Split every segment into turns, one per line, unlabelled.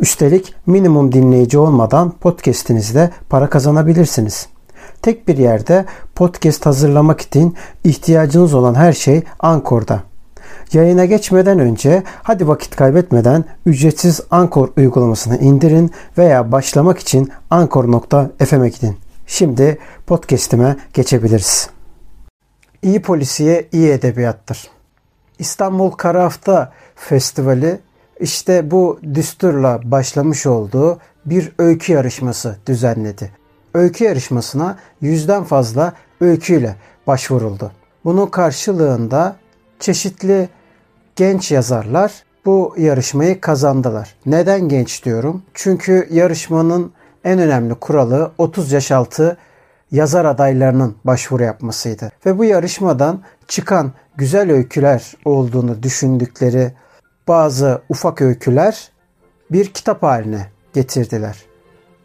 Üstelik minimum dinleyici olmadan podcast'inizde para kazanabilirsiniz. Tek bir yerde podcast hazırlamak için ihtiyacınız olan her şey Ankor'da. Yayına geçmeden önce hadi vakit kaybetmeden ücretsiz Ankor uygulamasını indirin veya başlamak için ankor.fm'e gidin. Şimdi podcast'ime geçebiliriz. İyi polisiye iyi edebiyattır. İstanbul Kara Hafta Festivali işte bu düsturla başlamış olduğu bir öykü yarışması düzenledi. Öykü yarışmasına yüzden fazla öyküyle başvuruldu. Bunun karşılığında çeşitli genç yazarlar bu yarışmayı kazandılar. Neden genç diyorum? Çünkü yarışmanın en önemli kuralı 30 yaş altı yazar adaylarının başvuru yapmasıydı. Ve bu yarışmadan çıkan güzel öyküler olduğunu düşündükleri bazı ufak öyküler bir kitap haline getirdiler.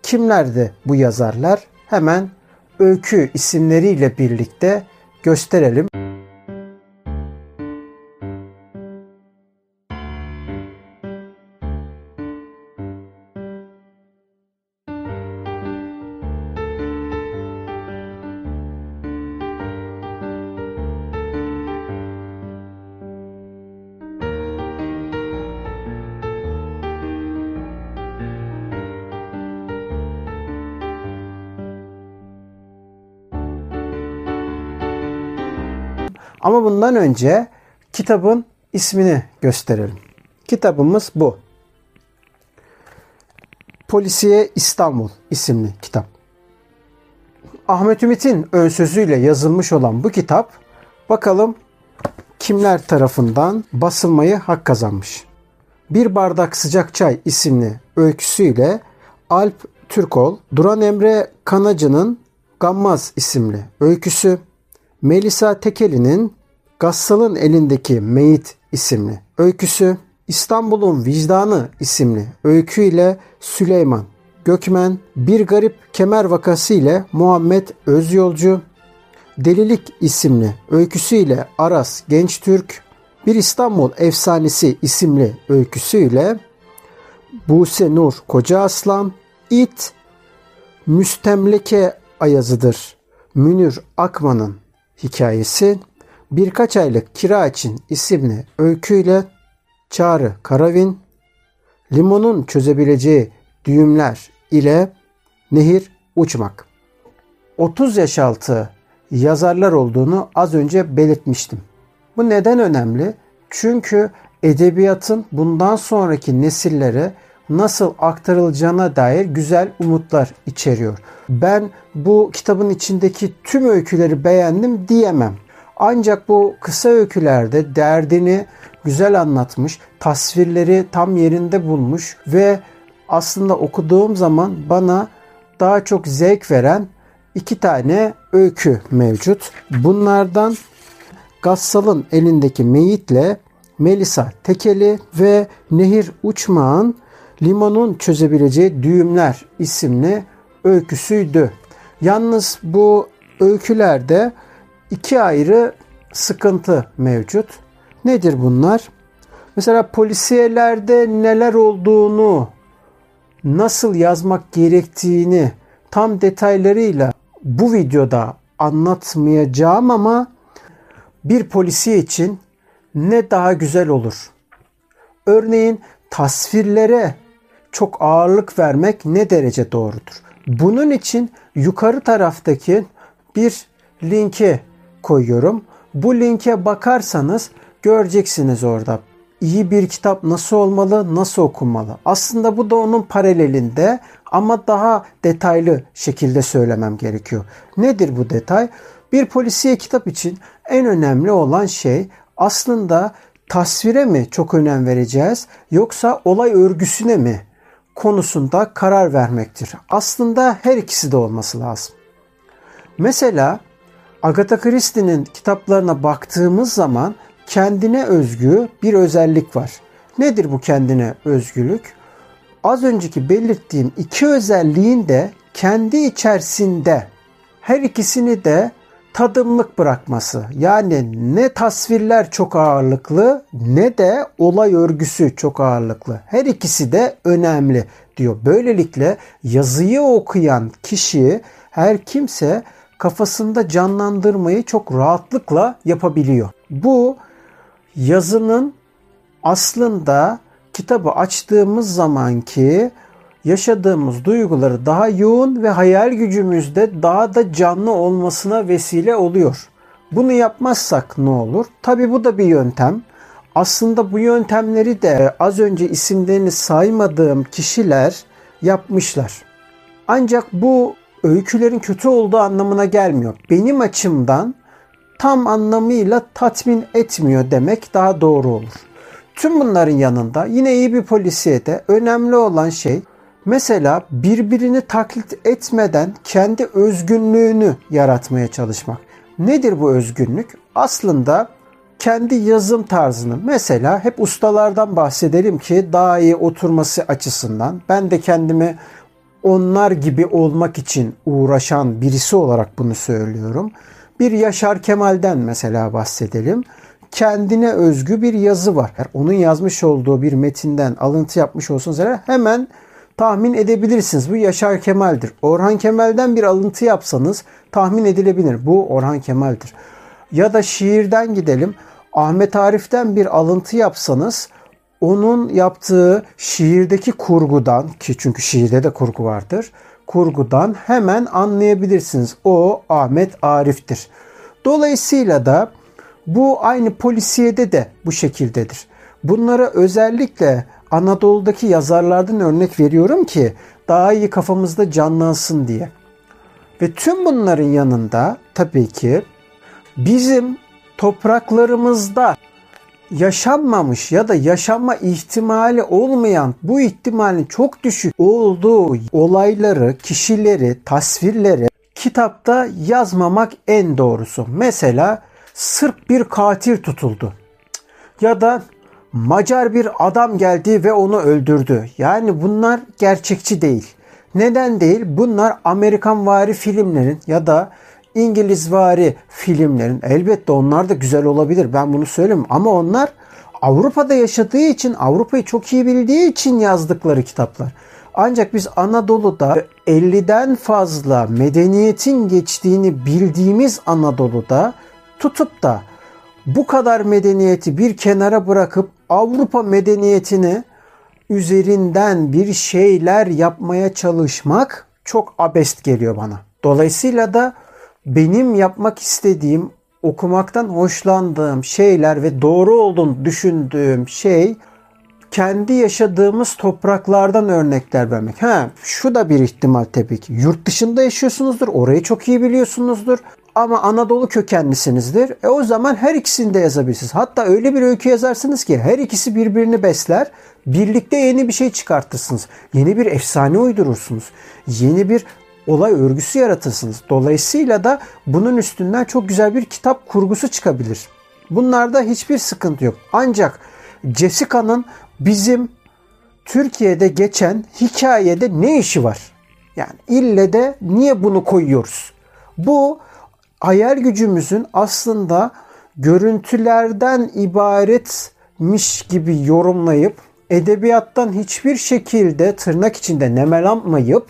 Kimlerdi bu yazarlar? Hemen öykü isimleriyle birlikte gösterelim. Ama bundan önce kitabın ismini gösterelim. Kitabımız bu. Polisiye İstanbul isimli kitap. Ahmet Ümit'in ön sözüyle yazılmış olan bu kitap bakalım kimler tarafından basılmayı hak kazanmış. Bir Bardak Sıcak Çay isimli öyküsüyle Alp Türkol, Duran Emre Kanacı'nın Gammaz isimli öyküsü, Melisa Tekeli'nin Gassal'ın elindeki Meyit isimli öyküsü, İstanbul'un Vicdanı isimli öyküyle Süleyman Gökmen, Bir Garip Kemer Vakası ile Muhammed Özyolcu, Delilik isimli öyküsüyle Aras Gençtürk, Bir İstanbul Efsanesi isimli öyküsüyle Buse Nur Koca Aslan, İt, Müstemleke Ayazıdır. Münir Akman'ın hikayesi Birkaç Aylık Kira için isimli öyküyle Çağrı Karavin, Limonun çözebileceği düğümler ile Nehir Uçmak. 30 yaş altı yazarlar olduğunu az önce belirtmiştim. Bu neden önemli? Çünkü edebiyatın bundan sonraki nesillere nasıl aktarılacağına dair güzel umutlar içeriyor. Ben bu kitabın içindeki tüm öyküleri beğendim diyemem. Ancak bu kısa öykülerde derdini güzel anlatmış, tasvirleri tam yerinde bulmuş ve aslında okuduğum zaman bana daha çok zevk veren iki tane öykü mevcut. Bunlardan Gassal'ın elindeki meyitle Melisa Tekeli ve Nehir Uçmağ'ın Limonun çözebileceği düğümler isimli öyküsüydü. Yalnız bu öykülerde iki ayrı sıkıntı mevcut. Nedir bunlar? Mesela polisiyelerde neler olduğunu, nasıl yazmak gerektiğini tam detaylarıyla bu videoda anlatmayacağım ama bir polisiye için ne daha güzel olur. Örneğin tasvirlere çok ağırlık vermek ne derece doğrudur? Bunun için yukarı taraftaki bir linke koyuyorum. Bu linke bakarsanız göreceksiniz orada. İyi bir kitap nasıl olmalı, nasıl okunmalı? Aslında bu da onun paralelinde ama daha detaylı şekilde söylemem gerekiyor. Nedir bu detay? Bir polisiye kitap için en önemli olan şey aslında tasvire mi çok önem vereceğiz yoksa olay örgüsüne mi konusunda karar vermektir. Aslında her ikisi de olması lazım. Mesela Agatha Christie'nin kitaplarına baktığımız zaman kendine özgü bir özellik var. Nedir bu kendine özgülük? Az önceki belirttiğim iki özelliğin de kendi içerisinde her ikisini de tadımlık bırakması. Yani ne tasvirler çok ağırlıklı ne de olay örgüsü çok ağırlıklı. Her ikisi de önemli diyor. Böylelikle yazıyı okuyan kişi her kimse kafasında canlandırmayı çok rahatlıkla yapabiliyor. Bu yazının aslında kitabı açtığımız zamanki yaşadığımız duyguları daha yoğun ve hayal gücümüzde daha da canlı olmasına vesile oluyor. Bunu yapmazsak ne olur? Tabi bu da bir yöntem. Aslında bu yöntemleri de az önce isimlerini saymadığım kişiler yapmışlar. Ancak bu öykülerin kötü olduğu anlamına gelmiyor. Benim açımdan tam anlamıyla tatmin etmiyor demek daha doğru olur. Tüm bunların yanında yine iyi bir polisiyete önemli olan şey mesela birbirini taklit etmeden kendi özgünlüğünü yaratmaya çalışmak. Nedir bu özgünlük? Aslında kendi yazım tarzını mesela hep ustalardan bahsedelim ki daha iyi oturması açısından ben de kendimi onlar gibi olmak için uğraşan birisi olarak bunu söylüyorum. Bir Yaşar Kemal'den mesela bahsedelim. Kendine özgü bir yazı var. Eğer onun yazmış olduğu bir metinden alıntı yapmış olsanız hemen tahmin edebilirsiniz. Bu Yaşar Kemal'dir. Orhan Kemal'den bir alıntı yapsanız tahmin edilebilir. Bu Orhan Kemal'dir. Ya da şiirden gidelim. Ahmet Arif'ten bir alıntı yapsanız onun yaptığı şiirdeki kurgudan ki çünkü şiirde de kurgu vardır. Kurgudan hemen anlayabilirsiniz. O Ahmet Arif'tir. Dolayısıyla da bu aynı polisiyede de bu şekildedir. Bunlara özellikle Anadolu'daki yazarlardan örnek veriyorum ki daha iyi kafamızda canlansın diye. Ve tüm bunların yanında tabii ki bizim topraklarımızda yaşanmamış ya da yaşanma ihtimali olmayan bu ihtimalin çok düşük olduğu olayları, kişileri, tasvirleri kitapta yazmamak en doğrusu. Mesela Sırp bir katil tutuldu. Ya da Macar bir adam geldi ve onu öldürdü. Yani bunlar gerçekçi değil. Neden değil? Bunlar Amerikan vari filmlerin ya da İngilizvari filmlerin elbette onlar da güzel olabilir. Ben bunu söyleyeyim ama onlar Avrupa'da yaşadığı için, Avrupa'yı çok iyi bildiği için yazdıkları kitaplar. Ancak biz Anadolu'da 50'den fazla medeniyetin geçtiğini bildiğimiz Anadolu'da tutup da bu kadar medeniyeti bir kenara bırakıp Avrupa medeniyetini üzerinden bir şeyler yapmaya çalışmak çok abest geliyor bana. Dolayısıyla da benim yapmak istediğim, okumaktan hoşlandığım şeyler ve doğru olduğunu düşündüğüm şey kendi yaşadığımız topraklardan örnekler vermek. Ha, şu da bir ihtimal tabii ki. Yurt dışında yaşıyorsunuzdur, orayı çok iyi biliyorsunuzdur ama Anadolu kökenlisinizdir. E o zaman her ikisini de yazabilirsiniz. Hatta öyle bir öykü yazarsınız ki her ikisi birbirini besler. Birlikte yeni bir şey çıkartırsınız. Yeni bir efsane uydurursunuz. Yeni bir olay örgüsü yaratırsınız. Dolayısıyla da bunun üstünden çok güzel bir kitap kurgusu çıkabilir. Bunlarda hiçbir sıkıntı yok. Ancak Jessica'nın bizim Türkiye'de geçen hikayede ne işi var? Yani ille de niye bunu koyuyoruz? Bu hayal gücümüzün aslında görüntülerden ibaretmiş gibi yorumlayıp edebiyattan hiçbir şekilde tırnak içinde nemelanmayıp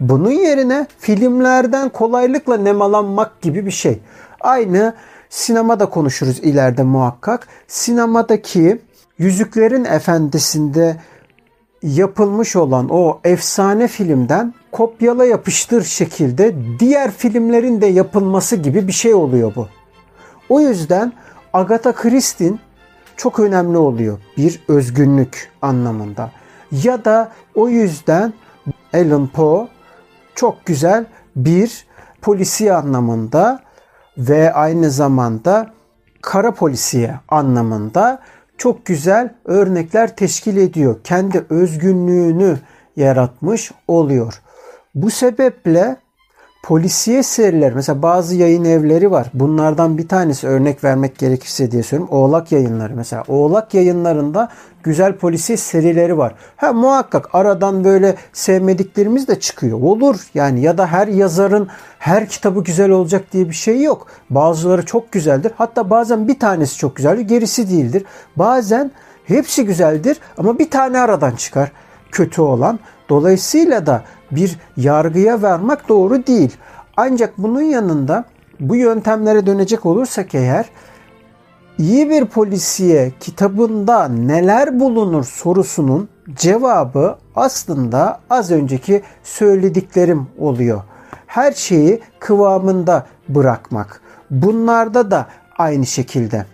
bunun yerine filmlerden kolaylıkla nemalanmak gibi bir şey. Aynı sinemada konuşuruz ileride muhakkak. Sinemadaki Yüzüklerin Efendisi'nde yapılmış olan o efsane filmden kopyala yapıştır şekilde diğer filmlerin de yapılması gibi bir şey oluyor bu. O yüzden Agatha Christie'nin çok önemli oluyor bir özgünlük anlamında. Ya da o yüzden Alan Poe çok güzel bir polisiye anlamında ve aynı zamanda kara polisiye anlamında çok güzel örnekler teşkil ediyor. Kendi özgünlüğünü yaratmış oluyor. Bu sebeple polisiye seriler mesela bazı yayın evleri var. Bunlardan bir tanesi örnek vermek gerekirse diye söylüyorum. Oğlak yayınları mesela. Oğlak yayınlarında güzel polisiye serileri var. Ha muhakkak aradan böyle sevmediklerimiz de çıkıyor. Olur yani ya da her yazarın her kitabı güzel olacak diye bir şey yok. Bazıları çok güzeldir. Hatta bazen bir tanesi çok güzeldir, gerisi değildir. Bazen hepsi güzeldir ama bir tane aradan çıkar kötü olan. Dolayısıyla da bir yargıya varmak doğru değil. Ancak bunun yanında bu yöntemlere dönecek olursak eğer iyi bir polisiye kitabında neler bulunur sorusunun cevabı aslında az önceki söylediklerim oluyor. Her şeyi kıvamında bırakmak. Bunlarda da aynı şekilde.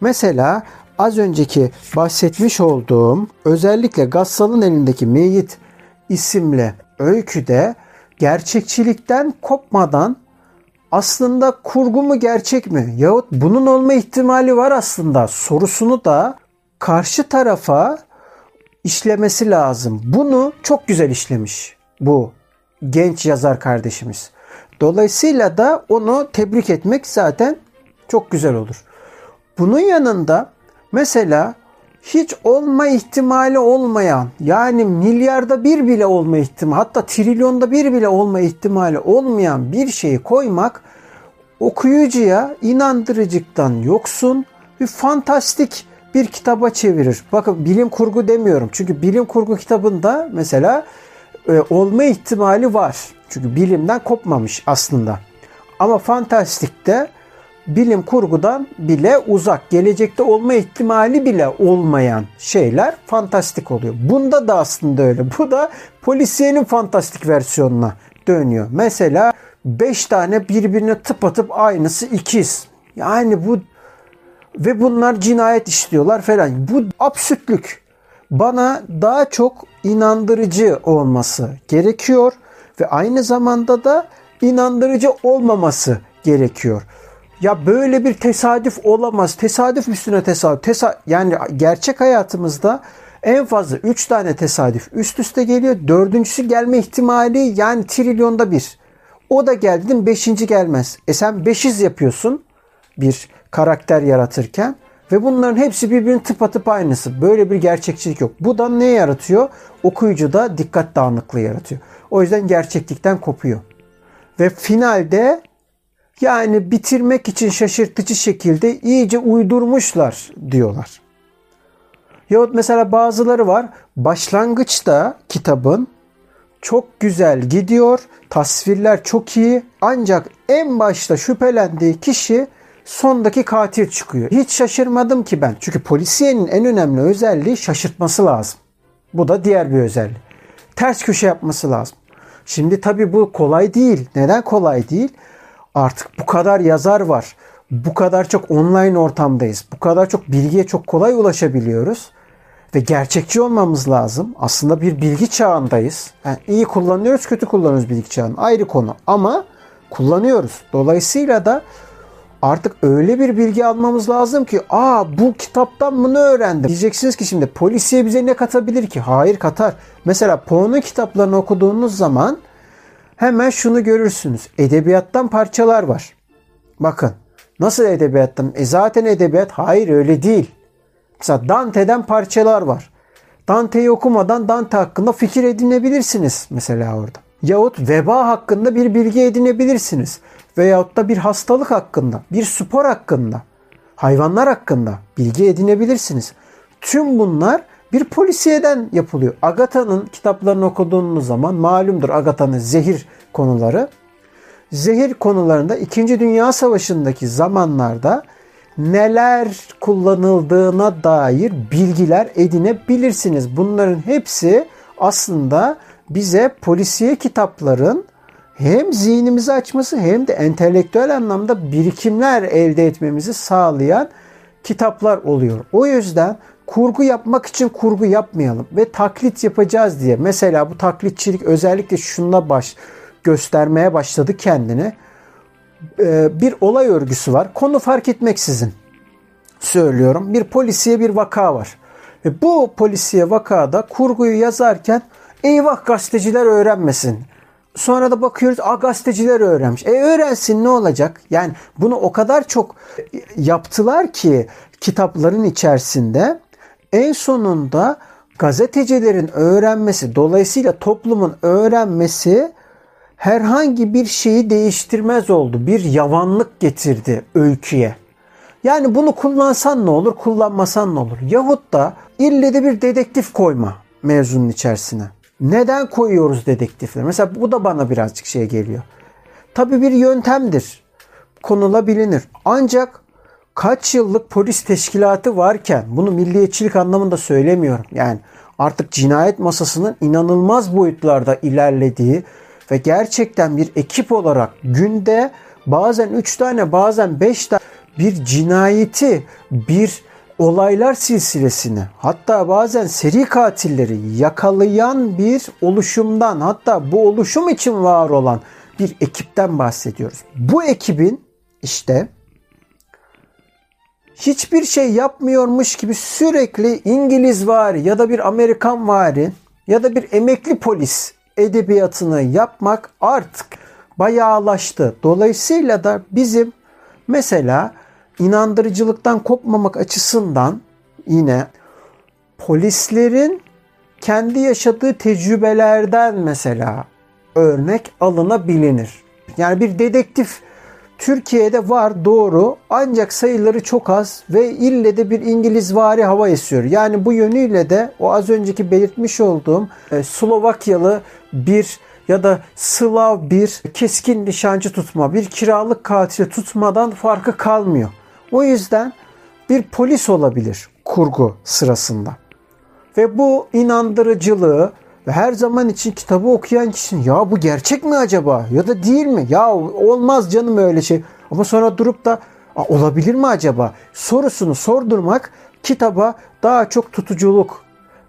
Mesela az önceki bahsetmiş olduğum özellikle Gassal'ın elindeki Meyit isimli öyküde gerçekçilikten kopmadan aslında kurgu mu gerçek mi yahut bunun olma ihtimali var aslında sorusunu da karşı tarafa işlemesi lazım. Bunu çok güzel işlemiş bu genç yazar kardeşimiz. Dolayısıyla da onu tebrik etmek zaten çok güzel olur. Bunun yanında mesela hiç olma ihtimali olmayan yani milyarda bir bile olma ihtimali hatta trilyonda bir bile olma ihtimali olmayan bir şeyi koymak okuyucuya inandırıcılıktan yoksun bir fantastik bir kitaba çevirir. Bakın bilim kurgu demiyorum. Çünkü bilim kurgu kitabında mesela e, olma ihtimali var. Çünkü bilimden kopmamış aslında. Ama fantastikte bilim kurgudan bile uzak, gelecekte olma ihtimali bile olmayan şeyler fantastik oluyor. Bunda da aslında öyle. Bu da polisiyenin fantastik versiyonuna dönüyor. Mesela 5 tane birbirine tıpatıp aynısı ikiz. Yani bu ve bunlar cinayet işliyorlar falan. Bu absürtlük. Bana daha çok inandırıcı olması gerekiyor ve aynı zamanda da inandırıcı olmaması gerekiyor. Ya böyle bir tesadüf olamaz. Tesadüf üstüne tesadüf. Tesa yani gerçek hayatımızda en fazla 3 tane tesadüf üst üste geliyor. Dördüncüsü gelme ihtimali yani trilyonda bir. O da geldi değil mi? Beşinci gelmez. E sen beşiz yapıyorsun bir karakter yaratırken ve bunların hepsi birbirinin tıpatıp aynısı. Böyle bir gerçekçilik yok. Bu da ne yaratıyor? Okuyucuda dikkat dağınıklığı yaratıyor. O yüzden gerçeklikten kopuyor. Ve finalde yani bitirmek için şaşırtıcı şekilde iyice uydurmuşlar diyorlar. Yahut mesela bazıları var başlangıçta kitabın çok güzel gidiyor, tasvirler çok iyi ancak en başta şüphelendiği kişi sondaki katil çıkıyor. Hiç şaşırmadım ki ben. Çünkü polisiyenin en önemli özelliği şaşırtması lazım. Bu da diğer bir özellik. Ters köşe yapması lazım. Şimdi tabii bu kolay değil. Neden kolay değil? Artık bu kadar yazar var. Bu kadar çok online ortamdayız. Bu kadar çok bilgiye çok kolay ulaşabiliyoruz. Ve gerçekçi olmamız lazım. Aslında bir bilgi çağındayız. Yani iyi kullanıyoruz, kötü kullanıyoruz bilgi çağını. Ayrı konu. Ama kullanıyoruz. Dolayısıyla da artık öyle bir bilgi almamız lazım ki aa bu kitaptan bunu öğrendim. Diyeceksiniz ki şimdi polisiye bize ne katabilir ki? Hayır katar. Mesela Poe'nun kitaplarını okuduğunuz zaman hemen şunu görürsünüz. Edebiyattan parçalar var. Bakın nasıl edebiyattan? E zaten edebiyat hayır öyle değil. Mesela Dante'den parçalar var. Dante'yi okumadan Dante hakkında fikir edinebilirsiniz mesela orada. Yahut veba hakkında bir bilgi edinebilirsiniz. Veyahut da bir hastalık hakkında, bir spor hakkında, hayvanlar hakkında bilgi edinebilirsiniz. Tüm bunlar bir polisiyeden yapılıyor. Agatha'nın kitaplarını okuduğunuz zaman malumdur Agatha'nın zehir konuları. Zehir konularında 2. Dünya Savaşı'ndaki zamanlarda neler kullanıldığına dair bilgiler edinebilirsiniz. Bunların hepsi aslında bize polisiye kitapların hem zihnimizi açması hem de entelektüel anlamda birikimler elde etmemizi sağlayan kitaplar oluyor. O yüzden kurgu yapmak için kurgu yapmayalım ve taklit yapacağız diye. Mesela bu taklitçilik özellikle şunla baş göstermeye başladı kendini. Ee, bir olay örgüsü var. Konu fark etmeksizin söylüyorum. Bir polisiye bir vaka var. Ve bu polisiye vakada kurguyu yazarken Eyvah gazeteciler öğrenmesin. Sonra da bakıyoruz a gazeteciler öğrenmiş. E öğrensin ne olacak? Yani bunu o kadar çok yaptılar ki kitapların içerisinde en sonunda gazetecilerin öğrenmesi dolayısıyla toplumun öğrenmesi herhangi bir şeyi değiştirmez oldu. Bir yavanlık getirdi öyküye. Yani bunu kullansan ne olur, kullanmasan ne olur? Yahut da ille de bir dedektif koyma mevzunun içerisine. Neden koyuyoruz dedektifleri? Mesela bu da bana birazcık şey geliyor. Tabi bir yöntemdir. Konulabilir. Ancak kaç yıllık polis teşkilatı varken bunu milliyetçilik anlamında söylemiyorum. Yani artık cinayet masasının inanılmaz boyutlarda ilerlediği ve gerçekten bir ekip olarak günde bazen 3 tane bazen 5 tane bir cinayeti bir olaylar silsilesini hatta bazen seri katilleri yakalayan bir oluşumdan hatta bu oluşum için var olan bir ekipten bahsediyoruz. Bu ekibin işte hiçbir şey yapmıyormuş gibi sürekli İngiliz vari ya da bir Amerikan vari ya da bir emekli polis edebiyatını yapmak artık bayağılaştı. Dolayısıyla da bizim mesela inandırıcılıktan kopmamak açısından yine polislerin kendi yaşadığı tecrübelerden mesela örnek alınabilir. Yani bir dedektif Türkiye'de var doğru ancak sayıları çok az ve ille de bir İngiliz vari hava esiyor. Yani bu yönüyle de o az önceki belirtmiş olduğum e, Slovakyalı bir ya da Slav bir keskin nişancı tutma, bir kiralık katili tutmadan farkı kalmıyor. O yüzden bir polis olabilir kurgu sırasında. Ve bu inandırıcılığı ve her zaman için kitabı okuyan kişinin ya bu gerçek mi acaba ya da değil mi? Ya olmaz canım öyle şey. Ama sonra durup da olabilir mi acaba sorusunu sordurmak kitaba daha çok tutuculuk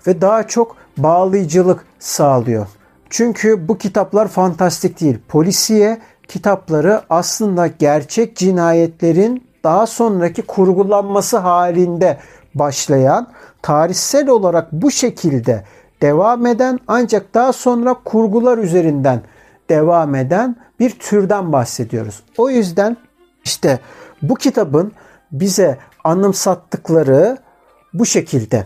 ve daha çok bağlayıcılık sağlıyor. Çünkü bu kitaplar fantastik değil. Polisiye kitapları aslında gerçek cinayetlerin daha sonraki kurgulanması halinde başlayan tarihsel olarak bu şekilde devam eden ancak daha sonra kurgular üzerinden devam eden bir türden bahsediyoruz. O yüzden işte bu kitabın bize anımsattıkları bu şekilde.